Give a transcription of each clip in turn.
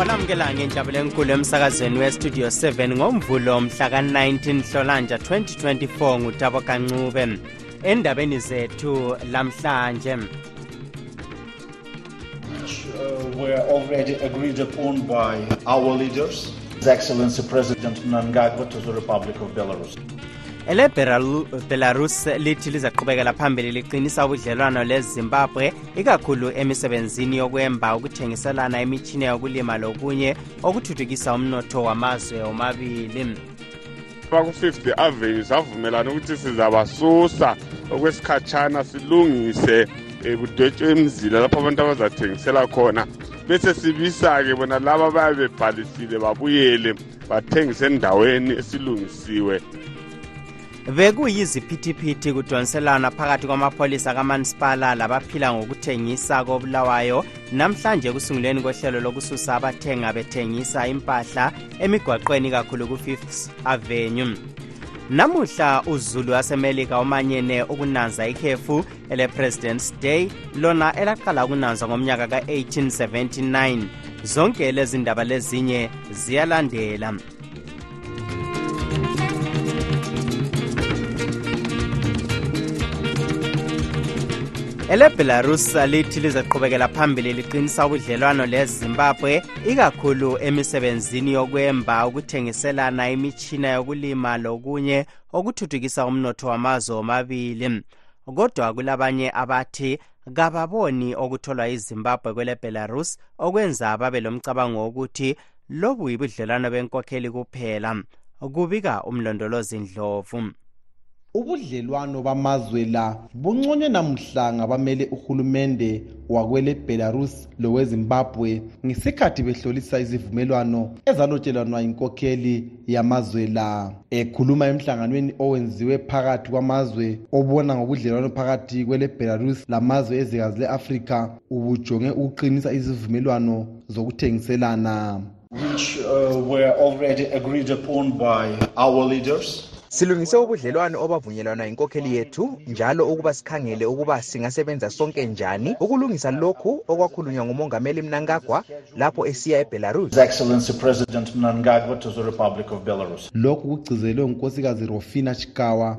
olamukelanga injabulo enkulu emsakazweni westudio 7 ngomvulo mhla ka-19 hlolanja 2024 ngutabo kancube endabeni zethu lamhlanje were already agreed upon by our leaders, His Excellency President Mnangagwa to the Republic of Belarus. elebelarus lithi lizaqhubekela phambili liqinisa ubudlelwano lezimbabwe ikakhulu emisebenzini yokwemba ukuthengiselana imitshina yokulima lokunye okuthuthukisa umnotho wamazwe omabili baku-fifth avenue savumelana ukuthi sizabasusa okwesikhatshana silungise um kudwetshwe imizila lapho abantu abazathengisela khona bese sibisa-ke bona laba bayabe bebhalisile babuyele bathengise endaweni esilungisiwe bekuyiziphithiphithi kudonselwana phakathi kwamapholisa kamanisipala labaphila ngokuthengisa kobulawayo namhlanje ekusunguleni kohlelo lokususa abathenga bethengisa impahla emigwaqweni kakhulu ku-fifth avenue namuhla uzulu wasemelika umanyene ukunanza ikhefu elepresidents day lona elaqala ukunanzwa ngomnyaka ka-1879 zonke lezi ndaba lezinye ziyalandela elebelarus lithi lizaqhubekela phambili liqinisa ubudlelwano lezimbabwe ikakhulu emisebenzini yokwemba ukuthengiselana imitshina yokulima lokunye okuthuthukisa umnotho wamazwe omabili kodwa kulabanye abathi kababoni okutholwa yizimbabwe kwelebelarus okwenza babe lomcabango wokuthi lobu yibudlelwano benkokheli kuphela kubika umlondolozi ndlovu ubudlelwano bamazwe la bunconywe namuhla ngabamele uhulumende wakwele belarus lowezimbabwe ngesikhathi behlolisa izivumelwano ezalotshelwanwa yinkokheli yamazwe la ekhuluma emhlanganweni owenziwe phakathi kwamazwe obona ngobudlelwano phakathi kwelebelarus lamazwe ezikazi le-afrika ubujonge ukuqinisa izivumelwano zokuthengiselana which uh, were already agreed upon by our leaders silungise ubudlelwano obavunyelwana yinkokheli yethu njalo ukuba sikhangele ukuba singasebenza sonke njani ukulungisa lokhu okwakhulunywa ngumongameli mnangagwa lapho esiya ebelarus lokhu kugcizelwe ngunkosikazi rofina chikawa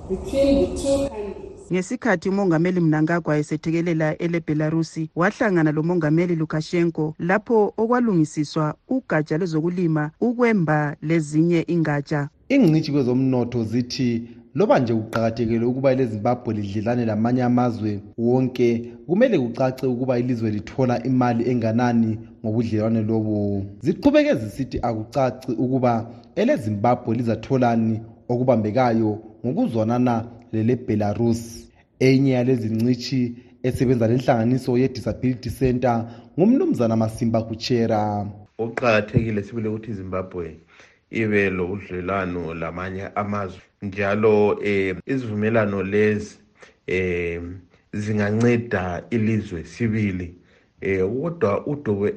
Ngesikhathi uMongameli Mnangagwa esethekelela eleBelarusi, wahlangana loMongameli Lukashenko lapho okwalungisiswa ugatsha lwezokulima, ukwemba lezinye ingatsha. Ingcitshi kwezomnotho zithi loba nje kuqakathekele ukuba elezimbabwe lidlelane lamanye amazwe wonke kumele kucace ukuba ilizwe lithola imali enganani ngobudlelwane lobu ziqhubeke zisithi akucaci ukuba elezimbabwe lizatholani okubambekayo ngokuzwanana lelebelarus enye yalezincitshi esebenza lenhlanganiso ye-disability center ngumnumzana masimba kuchera okuqakathekile sibile ukuthi izimbabwe ibe lobudlelwano lamanye amazwe njalo um izivumelwano lezi um zinganceda ilizwe sibili um kodwa udubo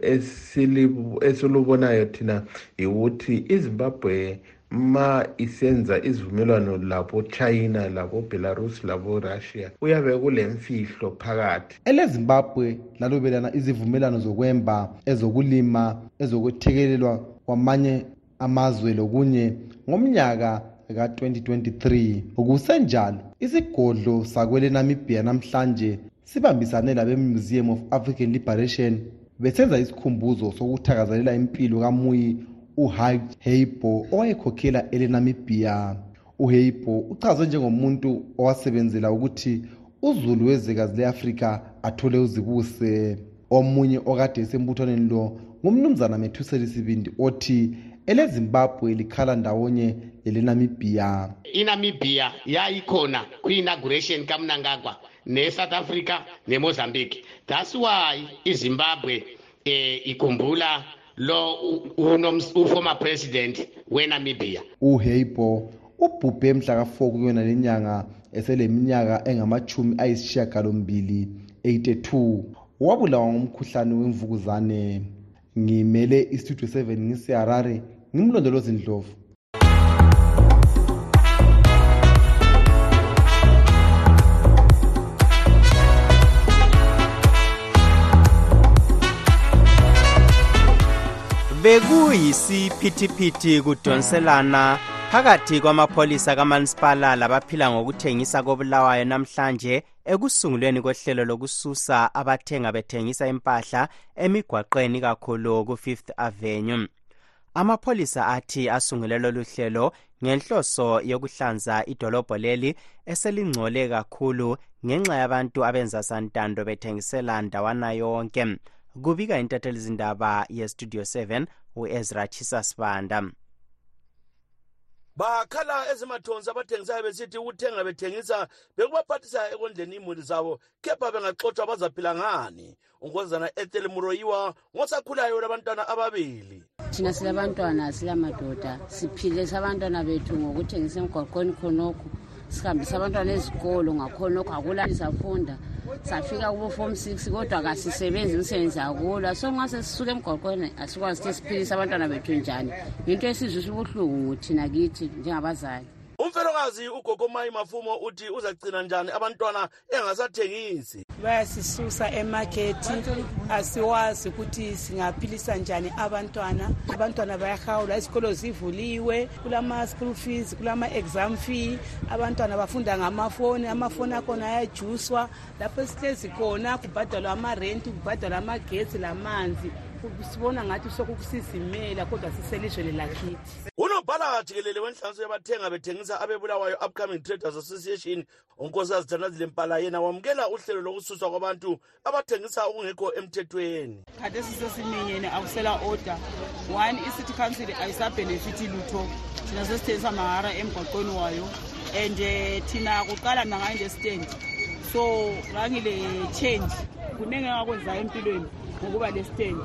esilubonayo thina yiwuthi izimbabwe ma isenza izivumelwano labochina labobelarus laborussia kuyabe kulemfihlo phakathi elezimbabwe lalobelana izivumelwano zokwemba ezokulima ezokwethekelelwa kwamanye amazwe lokunye ngomnyaka ka-2023 kusenjalo isigodlo sakwelenamibia namhlanje sibambisane labemuseum of african liberation besenza isikhumbuzo sokuthakazelela impilo kamuyi uhaj heibo owayekhokhela elenamibia uheipo uchazwe njengomuntu owasebenzela ukuthi uzulu wezwekazi le-afrika athole uzibuse omunye okade esembuthwaneni lo ngumnumzana methuseli sibindi othi elezimbabwe likhala ndawonye lelenamibhiya inamibhiya yayikhona kwi-inauguration kamnangagwa nesouth africa nemozambique thats why izimbabwe eh ikhumbula lo uformer president wenamibia uheipo ubhubhe mhla ka-4 kuyona le nyanga eseleminyaka engamachumi ayisishiyagalombili 82 wabulawa ngomkhuhlane wemvukuzane ngimele istudio 7 ngiseharare ngimlondolozi ndlovu bekuyisiphithiphithi kudonselana phakathi kwamapholisa kamanisipala labaphila ngokuthengisa kobulawayo namhlanje ekusungulweni kohlelo lokususa abathenga bethengisa impahla emigwaqweni kakhulu ku-fifth avenue amapholisa athi asungule lolu hlelo ngenhloso yokuhlanza idolobho leli eselingcole kakhulu ngenxa yabantu abenza santando bethengisela ndawana yonke kubika intatheli zindaba yestudio 7 uezra chisa sibanda bakhala ezimathonsi abathengisayo besithi ukuthenga bethengisa bekubaphathisa ekondleni imuli zabo kepha bengaxotshwa bazaphila ngani unkonzana ethel muroyiwa ngosakhulayo labantwana ababili thina silabantwana silamadoda siphilisa abantwana bethu ngokuthengisa emgwaqweni khonokho sihambisa abantwana ezikolo ngakhonokho akulani safunda safika kubo-form six kodwa kasisebenzi imisebenzi akula so nxa sesisuka emgwaqweni asikwazi ukuthi siphilise abantwana bethu njani yinto esizwisa ubuhlungu thina kithi njengabazali umfelokazi ugogo mayi mafumo uthi uzagcina njani abantwana engasathengisi bayasisusa emakhethi asiwazi ukuthi singaphilisa njani abantwana abantwana bayahawula izikolo zivuliwe kulama-school fees kulama-exam fee abantwana bafunda ngamafoni amafoni akhona ayajuswa lapho sihlezi khona kubhadalwa amarenti kubhadalwa amagesi lamanzi sibona ngathi sokukusizimela kodwa siselizweni lakithi unobhala jikelele wenhlanganiso yabathenga bethengisa abebulawayo upcoming traders association unkosikazi thanazile mpala yena wamukela uhlelo lokususwa kwabantu abathengisa okungekho emthethweni khathesi sesiminyene akusela order one i-city council ayisabhenefithi lutho thina sesithengisa mahara emgwaqweni wayo and eh, thina kuqala nangayo nje stand so ngangile change kuningi engakwenzayo empilweni ngokuba le stand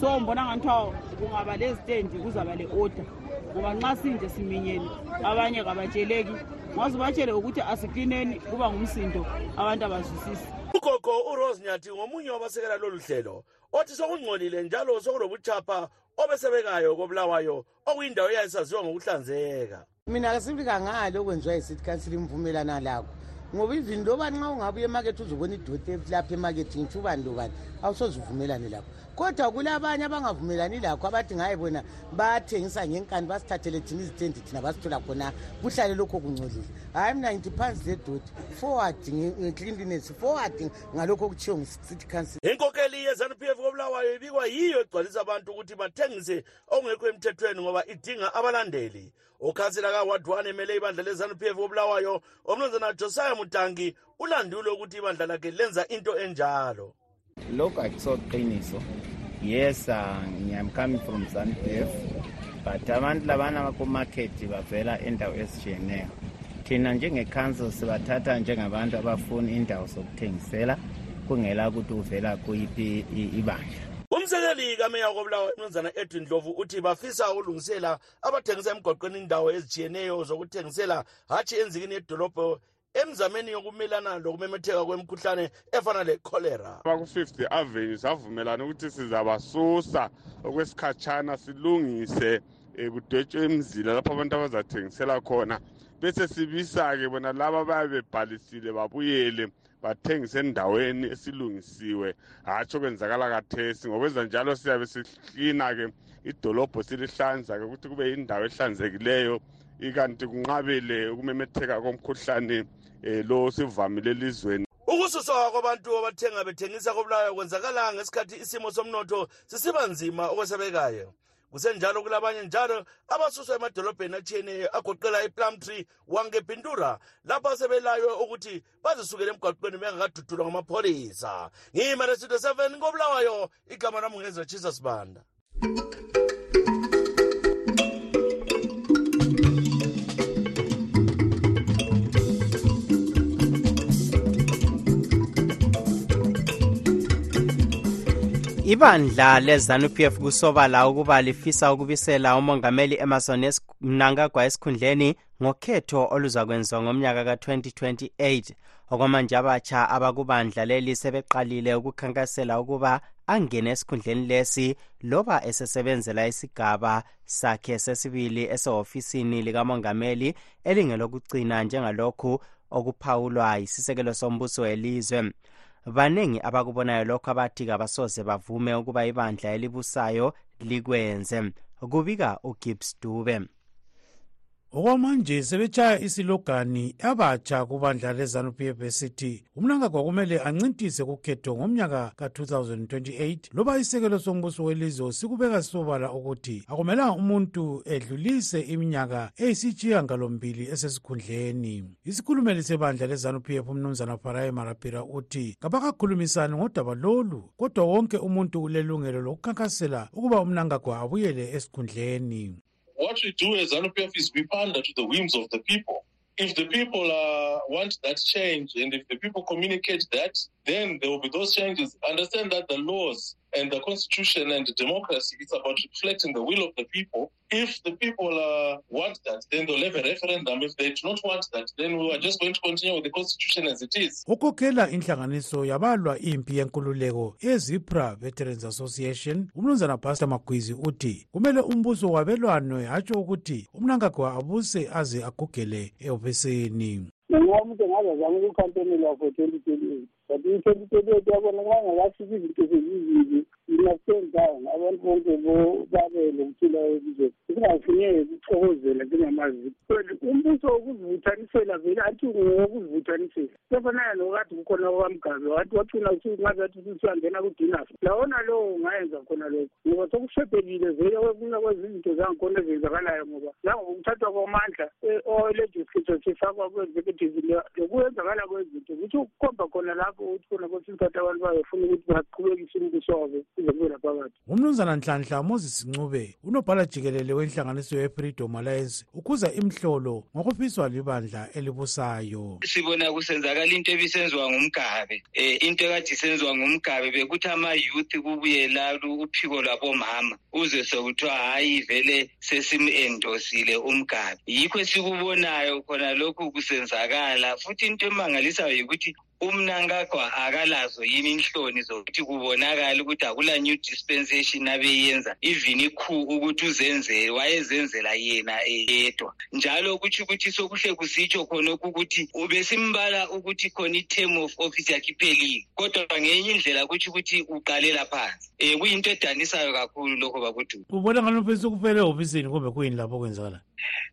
so mbona ngathiwa kungaba le stand kuzaba le order ngoba nxa sinje siminyene abanye kabatsheleki ngaze ubatshele ukuthi asiqineni kuba ngumsindo abantu abazwisisi ugogo urose nyathi ngomunye wabasekela lolu hlelo othi sokungcolile njalo sokulobuchapha obesebekayo kobulawayo okuyindawo eyayisaziwa ngokuhlanzeka mina kasifika ngalo okwenziwa yisithi kansili imvumelana lakho ngoba even loba nxa ungabuya emakethi uzobona idoti lapha emakethini tshubani lobani awusoze uvumelane lakho kodwa kulabanye abangavumelani lakho abathi ngaye bona bathengisa ngenkani basithathele thina izitendi thina basithola khona kuhlale lokho kungcolile hhayi mna ngithi phansi ledoti forward ngecleanliness forward ngalokho okuthiwo ngucity council inkokeli ye-zanup f kobulawayo ibikwa yiyo egcwalisa abantu ukuthi bathengise ongekho emthethweni ngoba idinga abalandeli ukhansela kaward one emele ibandla le-zanup f kobulawayo omnumzana josiah mutangi ulandule ukuthi ibandla lakhe lenza into enjalo Lokhu akuso qiniso. Yes, uh, I'm coming from Zantef. But abantu labana bakumarket bavela endawo ezitshiyeneyo. Thina njengecouncil sibathatha njengabantu abafuna indawo zokuthengisela kungela ukuthi uvela kuyiphi ibandla. umsekeli kameya kobulawa umnumzana edwin ndlovu uthi bafisa ukulungisela abathengisa emgwaqweni indawo ezitshiyeneyo zokuthengisela hatshi enzikini yedolobho emzameni yokumelana lokumemetheka kwemikhuhlane efana lecholera baku-fifth avenue savumelana ukuthi sizabasusa okwesikhatshana silungise um kudwetshwe imizila lapho abantu abazathengisela khona bese sibisa-ke bona laba bayabe bebhalisile babuyele bathengise endaweni esilungisiwe hatshi okwenzakala kathesi ngokwenza njalo siyabe sihlina-ke idolobho silihlanza-ke ukuthi kube yindawo ehlanzekileyo ikanti kunqabele ukumemetheka komkhuhlane um lo sivamile elizweni ukususwa kwabantu abathenga bethengisa kobulawayo kwenzakala ngesikhathi isimo somnotho sisiba nzima okwesabekayo kusenjalo kulabanye njalo abasuswa emadolobheni atshiyeneyo agoqela iplumtree wange pintura lapho asebelaywe ukuthi bazisukele emgwaqweni bengakadudulwa ngamapholisa ngiyimane sitho seven kobulawayo igama lamungeza jesus banda ibandla lezanup f kusobala ukuba lifisa ukubisela umongameli emerson mnangagwa esikhundleni ngokhetho oluzakwenziwa ngomnyaka ka-2028 okwamanje abatsha abakubandla leli sebeqalile ukukhankasela ukuba angene esikhundleni lesi loba esesebenzela isigaba sakhe sesibili esehofisini likamongameli elingelokucina njengalokhu okuphawulwa yisisekelo sombuso welizwe baningi abakubonayo lokho abathi kabasoze bavume ukuba ibandla elibusayo likwenze kubika ugibbs dube okwamanje sebetshaya isilogani abatsha kubandla lezanu p f esithi umnangagwa kumele ancintise kukhetho ngomnyaka ka-2028 loba isekelo sombuso welizwe sikubeka sisobala ukuthi akumelanga umuntu edlulise iminyaka eyisitshiyangalombili esesikhundleni isikhulumeli sebandla lezanu p f umnumzana faraye marapira uthi kabakakhulumisani ngodaba lolu kodwa wonke umuntu ulelungelo lokukhankasela ukuba umnangagwa abuyele esikhundleni What we do as ZANU-PF is we pander to the whims of the people. If the people uh, want that change and if the people communicate that, then there will be those changes. Understand that the laws and the constitution and the democracy it's about reflecting the will of the people if the people uh, want that then they'll have a referendum if they do not want that then we are just going to continue with the constitution as it is ukhokhela inhlanganiso yabalwa impi yenkululeko yezipra veterans association umnumzana pastor magwizi uthi kumele umbuso wabelwanwe hatsho ukuthi umnangagwa abuse aze agugele ehofisini noma umuntu engazazama ukukhampenela for twenty twenty eight but i-twenty twenty eight yabona kubangakafiki izinto sezizibi inasendawo abantu bonke babe lokuthula elizweni singafuneki ukuxokozela njengamaziko umbuso wokuzivuthanisela vele athi ngowokuzivuthanisela sefanana nokathi kukhona kwamgabe wathi wacina usungathi wathi usuyangena kudinaso lawona lowo ungayenza khona lokho ngoba sokushebhekile vele okunye kwezinto zangikhona ezenzakalayo ngoba nangokuthathwa kwamandla eh, o-legislature sifakwa kwe-executive lokwenzakala kwezinto kuthi ukukhomba khona lapho ukuthi khona kwesinye isikhathi abantu bayefuna ukuthi baqhubekise umbuso wabo kuze kube laphakathi ngumnumzana nhlanhla moses ncube unobhala jikelele wenhlanganiso ye-freedom alliance ukhuza imhlolo ngokufiswa libandla elibusayo sibona kusenzakala into ebisenziwa ngumgabe um into ekade isenziwa ngumgabe bekuthi ama-youth kubuye lalu uphiko lwabomama uze sekuthiwa hhayi vele sesim-endosile umgabe yikho esikubonayo khona lokhu kusenzakala futhi into emangalisayo yikuthi umnankagwa akalazo yini inhloni zokuthi kubonakale ukuthi akula new dispensation abeyenza even ikhu ukuthi uzenzele wayezenzela yena eyedwa njalo kutsho ukuthi sokuhle kusitsho khonokhu ukuthi ubesimbala ukuthi khona i-term of office yakhe iphelile kodwa ngenye indlela kutsho ukuthi uqalela phansi um kuyinto edanisayo kakhulu lokho bakudu ubona ngalo mfesi ukufele ehofisini kumbe kuyini lapho kwenzakalayo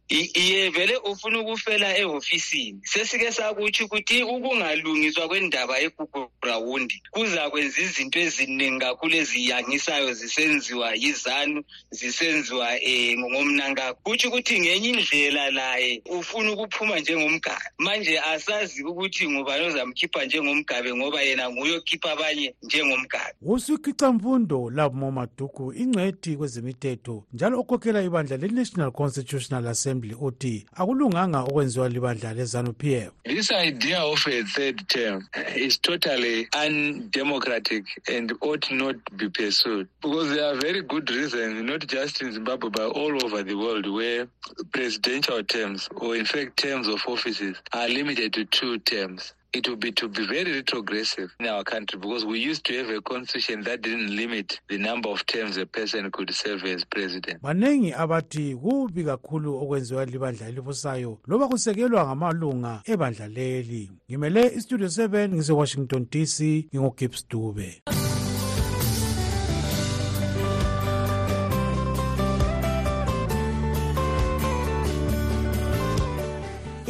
iye vele ufuna ukufela ehofisini sesike sakutsho ukuthi ukungalungiswa kwendaba yegugrawundi kuzakwenza izinto eziningi kakhulu eziyangisayo zisenziwa yizanu zisenziwa um ngomnankakho kutsho ukuthi ngenye indlela laye ufuna ukuphuma njengomgabe manje asazi ukuthi ngubani ozamkhipha njengomgabe ngoba yena nguye okhipha abanye njengomgabe usukhica mfundo labo momaduku ingcwedi kwezemithetho njalo okhokhela ibandla le-national constitutional national assembly uthi akulunganga okwenziwa libandla lezanup f this idea of a third term is totally undemocratic and ought not be pursued because there are very good reasons not just in zimbabwe but all over the world where presidential terms or in fact terms of offices are limited to two terms it will be to be very retrogressive in our country because we used to have a constitution that didn't limit the number of terms a person could serve as president baningi abathi kubi kakhulu okwenziwa libandla elibusayo loba kusekelwa ngamalunga ebandla leli ngimele istudio 7 ngise-washington dc ngingugibbs dube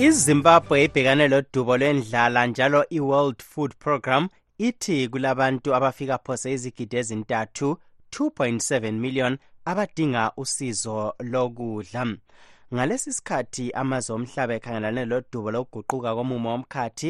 izimbabwe ibhekane lodubo lwendlala njalo i-world food program ithi kulabantu abafika phose izigidi ezintathu 2.7 million abadinga usizo lokudla ngalesi sikhathi amazwe omhlaba ekhangelane lodubo lokuguquka komumo womkhathi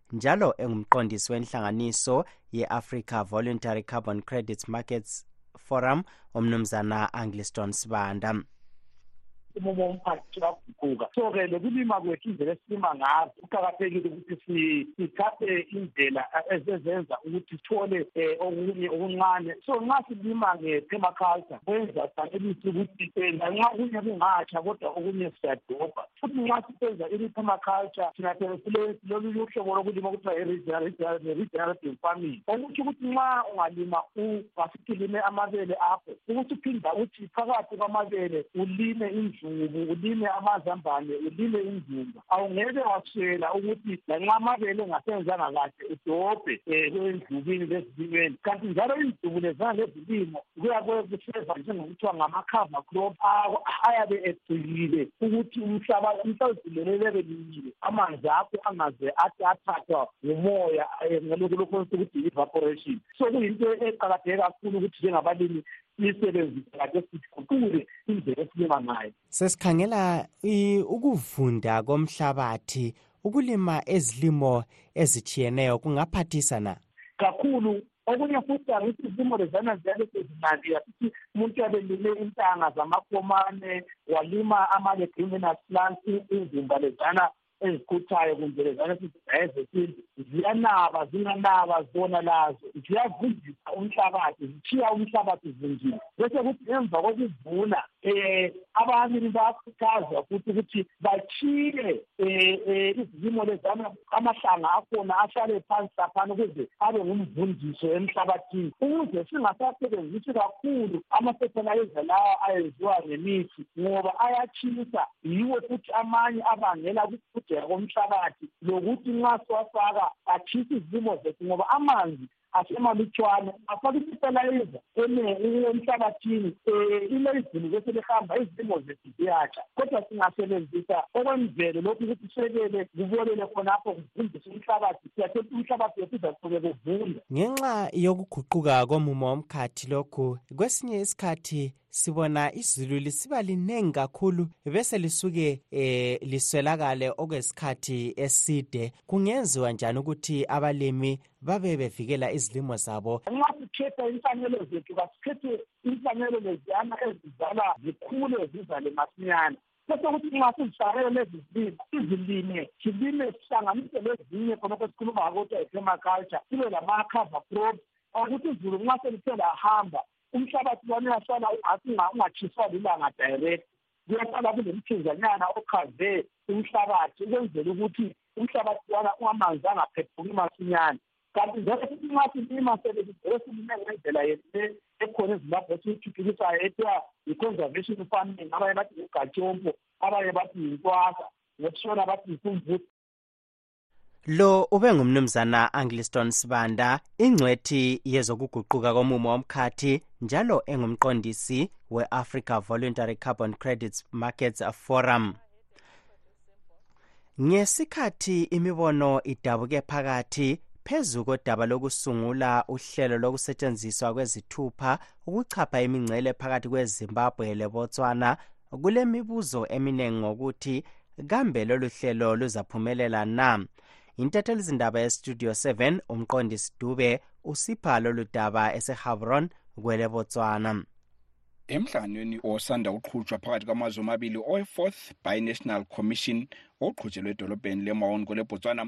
njalo engumqondisi wenhlanganiso ye-africa voluntary carbon credits markets forum umnumzana angliston sibanda umumo womphathi uyaguquka so-ke lokulima kwethu indlela esilima ngazo kuqakathekile ukuthi sithathe indlela ezezenza ukuthi sithole um okunye okuncane so nxa silima nge-permaculture kwenza sanelise ukuthi um lanxa okunye kungatsha kodwa okunye siyadobha futhi nxa sisenza i-permaculture thina siyabe silolunye uhlobo lokulima okuthiwa i-regenerative farming okutsho ukuthi nxa ungalima ungasuthi ulime amabele akho ukuthi uphinda uthi phakathi kwamabele ulime inzubu ulime amazambane ulime inzumba awungeke waswela ukuthi lanxa amabele engasenzanga kahle udobhe um eh, kwenzubini lezilimeni kanti njalo inzubu lezana izilimo kuyabe kuseza njengokuthiwa ngama-cover crop ayabe egcikile ukuthi umhlaba umhlazilelelebe lingile amanzi akho angaze athi athathwa ngumoya eh, ngalokhu lokho ukuthi i-evaporation so kuyinto eqakatheke kakhulu ukuthi njengabalimi siyisebenzise kade siguqule indlela esilima ngayo sesikhangela ukuvunda komhlabathi ukulima ezilimo ezitshiyeneyo kungaphathisa na kakhulu okunye futhi angithi isimo lezana ziyale sezinandiya sithi umuntu yabelime intanga zamakomane walima ama-leguminous plants izimba lezana ezikhuthayo kumbe lezana sizidayezesintu ziyanaba zinganaba zona lazo ziyavundisa umhlabathi zitshiya umhlabathi zindile bese kuthi emva kokuvuna um abalimi bayakhuthazwa futhi ukuthi batshiye um izilimo lezana amahlanga akhona ahlale phansi laphana ukuze abe ngumvundiso emhlabathini ukuze singasasebenzisi kakhulu amafethelaiza lawa ayenziwa ngemithi ngoba ayatshisa yiwo futhi amanye abangela ukuqhudeka komhlabathi lokuthi nxa siwafaka atshisa izilimo zethu ngoba amanzi asemalutshwana afake ifetelayiza emhlabathini um ile izulu beselihamba izilimo zethu ziyatsha kodwa singasebenzisa okwemvelo lokhu ukuthi sekele kubolele khonapho kuvundise umhlabathi siyathe umhlabathi wethu uzaqhube kuvunda ngenxa yokuguquka komumo womkhathi lokhu kwesinye isikhathi sibona izulu lisiba linengi kakhulu bese lisuke eh liswelakale okwesikhathi eside kungenziwa njani ukuthi abalimi babe bevikela izilimo zabo nxa sikhetha imfanelo zethu kasikhethe imfanelo leziyana ezizala zikhule zizale masinyana sesekuthi nxa sizifakele lezi zilimo izilime silime sihlanganise lezinye khonokho sikhuluma kodwa i-permaculture sibe lama-cover crop okuthi izulu nxa selithe lahamba umhlabathi lwana uyasala ungatshiswa lilanga direct kuyasala kulemthunzanyana ochaze umhlabathi ukwenzela ukuthi umhlabathi lwana ungamanzi angaphephuki masinyane kanti njalo futhi nxa silima selivele silime ngendlela yethu ekhona ezimbabwe esiyithuthukisayo ethiwa yi-conservation farming abanye bathi ngugatshompo abanye bathi yintwasa ngokutshona bathi yisumvusi lo ubengumnumzana angliston sibanda ingcwethi yezokuguquka komumo womkhathi njalo engumqondisi we-africa voluntary carbon credits markets forum ngesikhathi imibono idabuke phakathi phezu kodaba lokusungula uhlelo lokusetshenziswa kwezithupha ukuchapha imingcele phakathi kwezimbabwe lebotswana kulemibuzo eminengi ngokuthi kambe lolu hlelo luzaphumelela na intathelizindaba yestudio 7 umqondisi dube usipha lolu daba esehabron kwele botswana emhlanganweni osanda uqhutshwa phakathi kwamazwe omabili owe-fourth binational commission oqhutshelwe edolobheni lemawon kwelebotswana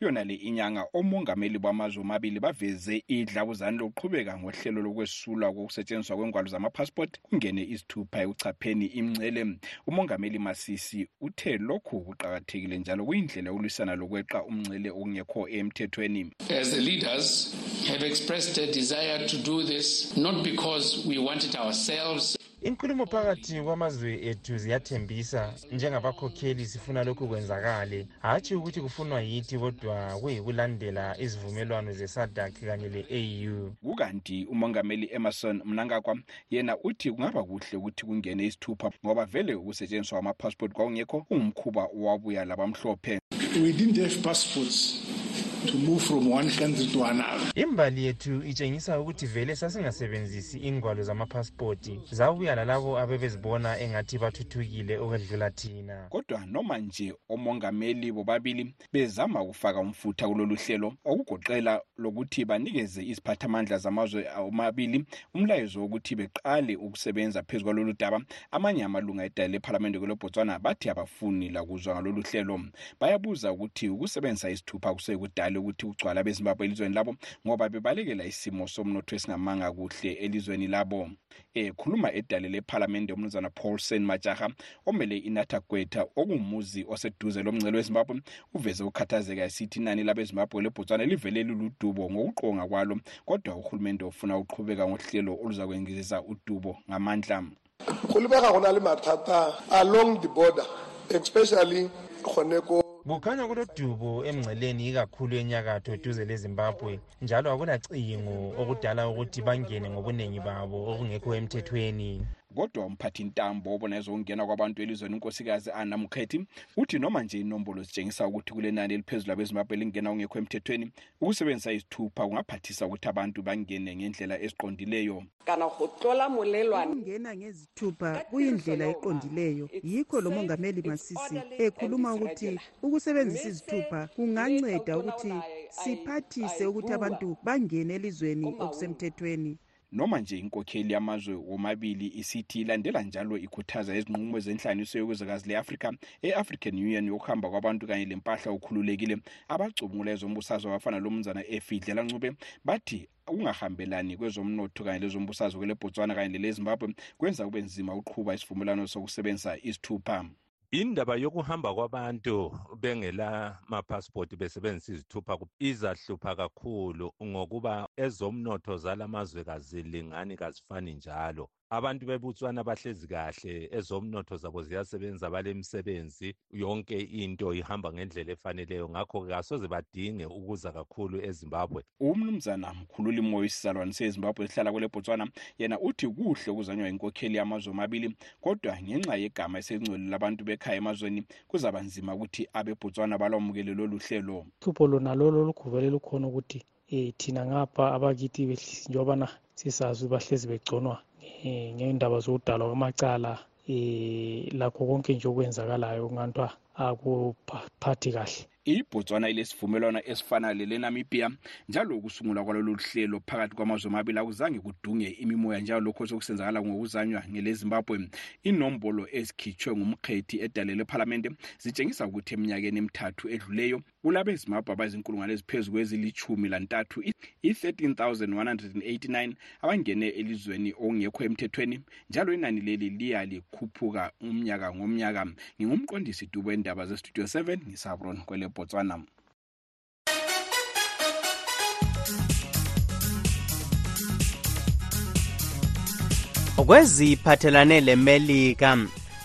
yona le inyanga omongameli bamazwe omabili baveze idlabuzane lokuqhubeka ngohlelo lokwesulwa kokusetshenziswa kwengwalo zamaphasipoti kungene izithupha ekuchapheni imncele umongameli masisi uthe lokhu kuqakathekile njalo kuyindlela yokulwisana lokweqa umncele okungekho emthethweni as the leaders have expressed a desire to do this not because we want it ourselves inkulumo phakathi kwamazwe ethu ziyathembisa njengabakhokheli sifuna lokhu kwenzakale hatshi ukuthi kufunwa yithi kodwa kuyikulandela izivumelwano zesadak kanye le-au kukanti umongameli emerson mnangagwa yena uthi kungaba kuhle ukuthi kungene isithupha ngoba vele ukusetshenziswa kwamapassport kwakungekho ungumkhuba owabuya labamhlophe we didn't have passports to move from one country to another imbali yethu itshengisa ukuthi vele sasingasebenzisi ingwalo zamaphasipoti zabuya lalabo abebezibona engathi bathuthukile ukwedlula thina kodwa noma nje omongameli bobabili bezama ukufaka umfutha kulolu hlelo okugoqela lokuthi banikeze iziphathamandla zamazwe omabili umlayezo wokuthi beqale ukusebenza phezu kwalolu daba amanye amalunga edale lephalamende kwelebotswana bathi abafuni lakuzwa ngalolu hlelo bayabuza ukuthi ukusebenzisa isithupha kusekudala ukuthi kugcwala bezimbabwe elizweni labo ngoba bebalekela isimo somnotho esingamanga kuhle elizweni labo ekhuluma eh, edale lephalamende umnumzana paulson majaha omele inatha gwetha okungumuzi oseduze lomngcelo wezimbabwe uveze ukukhathazeka esithi inani labezimbabwe lebhotswana livele luludubo ngokuqonga kwalo kodwa uhulumende ufuna uqhubeka ngohlelo oluzakwengiziza udubo ngamandla go lebega go na le mathata along the border especially gone ko kukhanya kulodubo emngceleni ikakhulu enyakatho duze lezimbabwe njalo akulacingo okudala ukuthi bangene ngobuningi babo okungekho emthethweni kodwa umphathi ntambo obona ezokungena kwabantu elizweni unkosikazi anna mukhethi uthi noma nje inombolo zitshengisa ukuthi kulenani eliphezulu abezimbabwe elingena kungekho emthethweni ukusebenzisa izithupha kungaphathisa ukuthi abantu bangene ngendlela eziqondileyo kana go tlola molelwane ukungena ngezithupha kuyindlela eqondileyo yikho lo mongameli masisi ekhuluma ukuthi ukusebenzisa izithupha kunganceda ukuthi siphathise ukuthi abantu bangene elizweni okusemthethweni noma nje inkokheli yamazwe womabili isithi ilandela njalo ikhuthaza izinqumo zenhlanganiso yokwezakazi le-afrika e-african union yokuhamba kwabantu kanye lempahla okhululekile abacubungula ezombusazwe abafana lomnzana efidlela ncube bathi ukungahambelani kwezomnotho kanye lezombusazwe kwelebotswana kanye lelezimbabwe kwenza kube nzima ukuqhuba isivumelwano sokusebenzisa isithupha indaba yokuhamba kwabantu bengela mapasipoti besebenzisa izithupha izahlupha kakhulu ngokuba ezomnotho zalamazwe kazilingani kazifani njalo abantu beBotswana bahlezi kahle ezomnotho zabo ziyasebenza balemisebenzi yonke into ihamba ngendlela efaneleyo ngakho kasoze badinge ukuza kakhulu eZimbabwe umnumzana mkhululi moyo isizalwane seZimbabwe esihlala kwele Botswana yena uthi kuhle ukuzanywa inkokheli yamazwe amabili kodwa ngenxa yegama esengcwele labantu bekhaya emazweni kuzaba nzima ukuthi abeBotswana balwamukele lolu hlelo hlupho lona lolo oluguvele lukhona ukuthi um thina ngapha abakithi njengobana sisazi bahlezi begconwa um ngendaba zokudalwa kwamacala um lakho konke nje okwenzakalayo kungathiwa akuphathi kahle ibotswana ilesivumelwano esifana lelenamibia njalo ukusungulwa kwalolu hlelo phakathi kwamazwe amabili akuzange kudunge imimoya njalo lokho sokusenzakala ngokuzanywa ngelezimbabwe inombolo ezikhitshwe ngumkhethi edale lephalamende zitshengisa ukuthi eminyakeni emithathu edluleyo kulabezimbabwe abazinkulungwane eziphezu kwezilitshumi lantathu i-13189 abangene elizweni okungekho emthethweni njalo inani leli liya likhuphuka umnyaka ngomnyaka ngingumqondisi dubo endaba zestudio 7 ngisabron kwele botswana kweziphathelane lemelika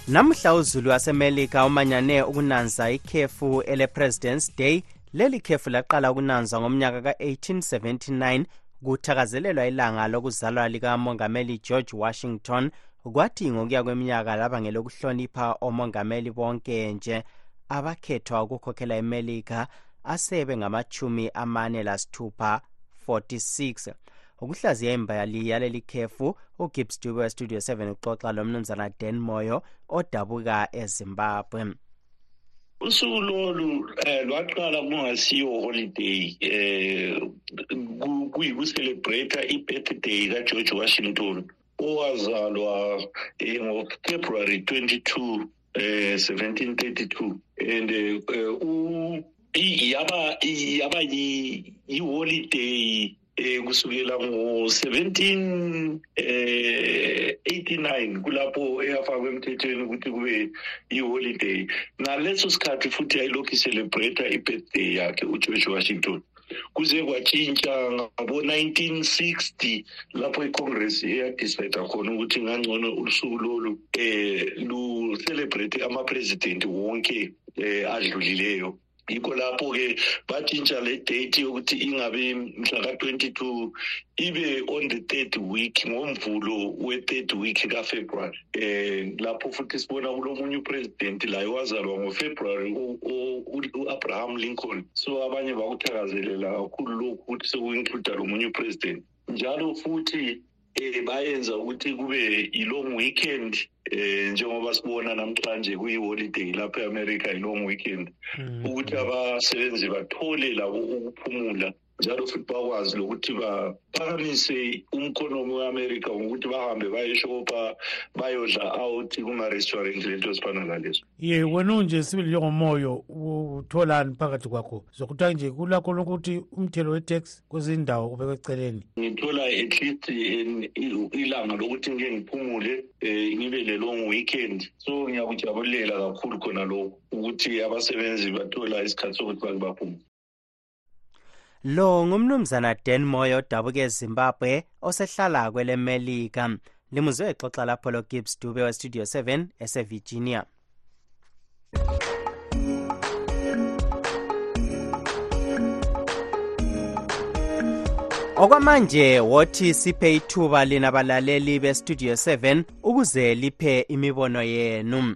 namuhla uzulu wasemelika umanyane ukunanza ikhefu ele-presidence day leli khefu laqala ukunanzwa ngomnyaka ka-1879 kuthakazelelwa ilanga lokuzalwa likamongameli george washington kwathi ngokuya kweminyaka laba ngelokuhlonipha omongameli bonke nje abakhethwa ukukhokhela imelika asebe ngamachumi amane lasithupha 46 ukuhlaziya imba yaleli khefu ugibbs dube westudio 7 uxoxa lo mnumzana dan moyo odabuka ezimbabwe usuku lolu um eh, lwaqala kungasiyo holiday um eh, kuyikucelebrata i-birthday kageorge washington owazalwa eh, ngofebruary 22 eh 1732 and eh, eh, u i- yaba i- yaba yi yi holiday eh kusukela ngo 17 eh 89 kulapho eyafakwa emthethweni ukuthi kube i holiday ngaleso sikhathi futhi yayilokhu celebrate i birthday yakhe uGeorge Washington kuze kwatshintsha ngabo-1960 lapho icongress eyadecide khona ukuthi ngangcono usuku lolu um lucelebrate amaprezidenti wonke um adlulileyo yikho lapho-ke batshintsha le date yokuthi ingabe mhla ka-22 ibe on the third week ngomvulo we-third week kafebruwary um lapho futhi sibona kulomunye upresident laye wazalwa ngofebruary u-abraham lincoln so abanye bakuthakazelela kakhulu lokhu ukuthi sekuincluda lomunye upresident njalo futhi um bayenza ukuthi kube yi-long weekend um njengoba sibona namhlanje kuyiholidey lapha eamerica yi-long weekend hmm. ukuthi abasebenzi bathole labo ukuphumula njalo futhi bakwazi lokuthi baphakamise umkhonomi weamerica ngokuthi bahambe bayeshopa bayodla out kuma-restaurant lento ezifana lalezo ye wena unje sibili njengomoyo utholani phakathi kwakho zokuthiwa nje kulakho lokuthi umthelo we-tax kwezinye indawo ubekwe eceleni ngithola at least ilanga lokuthi ngike ngiphumule um ngibe le-long weekend so ngiyakujabulela kakhulu khona lokhu ukuthi abasebenzi bathola isikhathi sokuthi bake baphumule lo ngumnumzana dan moyo odabuka ezimbabwe osehlala kwelemelika limuzwe exoxa lapho logibbs dube westudio 7 esevirginia okwamanje wothi siphe ithuba lina balaleli bestudio 7 ukuze liphe imibono yenu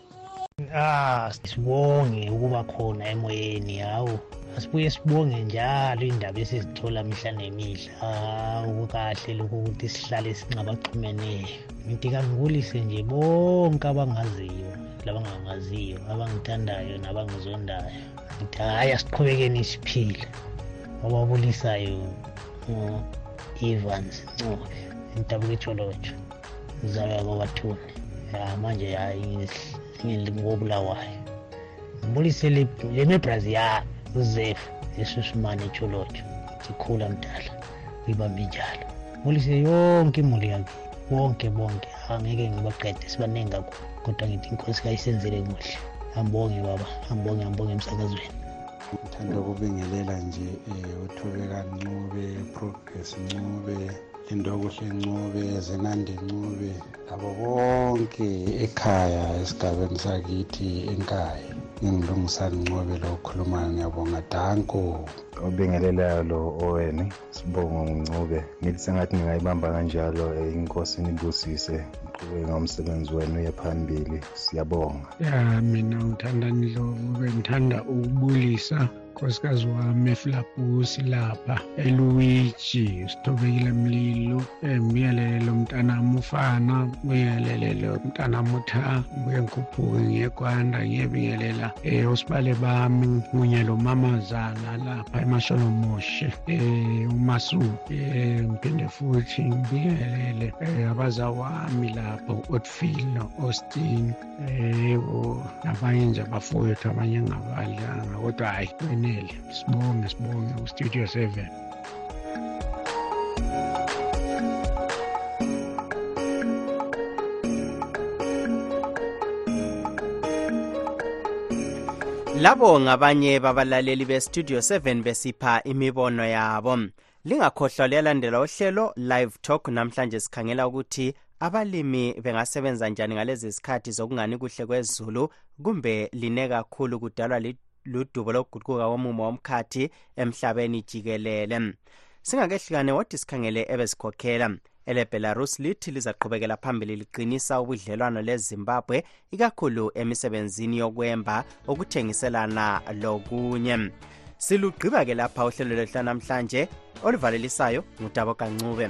ah sibonge ukuba khona emoyeni hawu asibuye sibonge njalo indaba esizithola mihla nemihla hawu kahle lokhu ukuthi sihlale singabaxhumeneyo ngithi kangibulise nje bonke abangaziyo labangangaziyo abangithandayo nabangizondayo ngithi hhayi asiqhubekeni isiphile obabulisayo ngu-evans ncube intabuketholotsho uzalwa kwabathuni ya manje ya ngobulawayo ngibulise lemebrazi ya uzefu yesusumane echolotsho sikhula mdala uyibambe njalo ngibulise yonke imuli yakhe bonke bonke angeke ngibaqede sibaningi kakhulu kodwa ngithi inkosi kayisenzele kuhle ambonge baba ambonge ambonge emsakazweni ngithanda ukubingelela nje um eh, uthobeka ncube progress ncube lindokuhle ncube zinandi ncube labo bonke ekhaya esigabeni sakithi enkaya ngingilungisani ncube lokukhulumayo ngiyabonga danko obingelelayo lo oweni sibongo ncube ngithi sengathi ngingayibamba kanjalo eh, inkosi nibusise uqhube ngomsebenzi wenu uye phambili siyabonga ya mina ngithanda nilo bengithanda ukubulisa nkosikazi wami eflapusi lapha eluwiji sithobekile mlilo ngibiyelelele umntanami ufana ngibiyelelele umntanami utha ngibuye ngikhuphuke ngiyekwanda ngiyebingelela um eh, usibale bami kunye lomamazana lapha emasholomoshe um eh, umasu um eh, ngiphinde futhi ngibiyelele um abazawami lapho u-otfil no-austin yebo nabanye nje abafowethu abanye engabalanga kodwa hhayi kwenele sibonge sibonge ustudio seven labo ngabanye babalaleli bestudio 7 besipha imibono yabo lingakhohlwa liyalandela uhlelo live talk namhlanje sikhangela ukuthi abalimi bengasebenza njani ngalezi zikhathi zokungani kuhle kwezulu kumbe line kakhulu kudalwa ludubo lokuguquka komumo womkhathi emhlabeni jikelele singakehlukane wodi sikhangele ebesikhokhela elebelarus lithi lizaqhubekela phambili liqinisa ubudlelwano lezimbabwe ikakhulu emisebenzini yokwemba ukuthengiselana lokunye silugqiba ke lapha uhlelo lwethu lwanamhlanje oluvalelisayo ngudabo kancube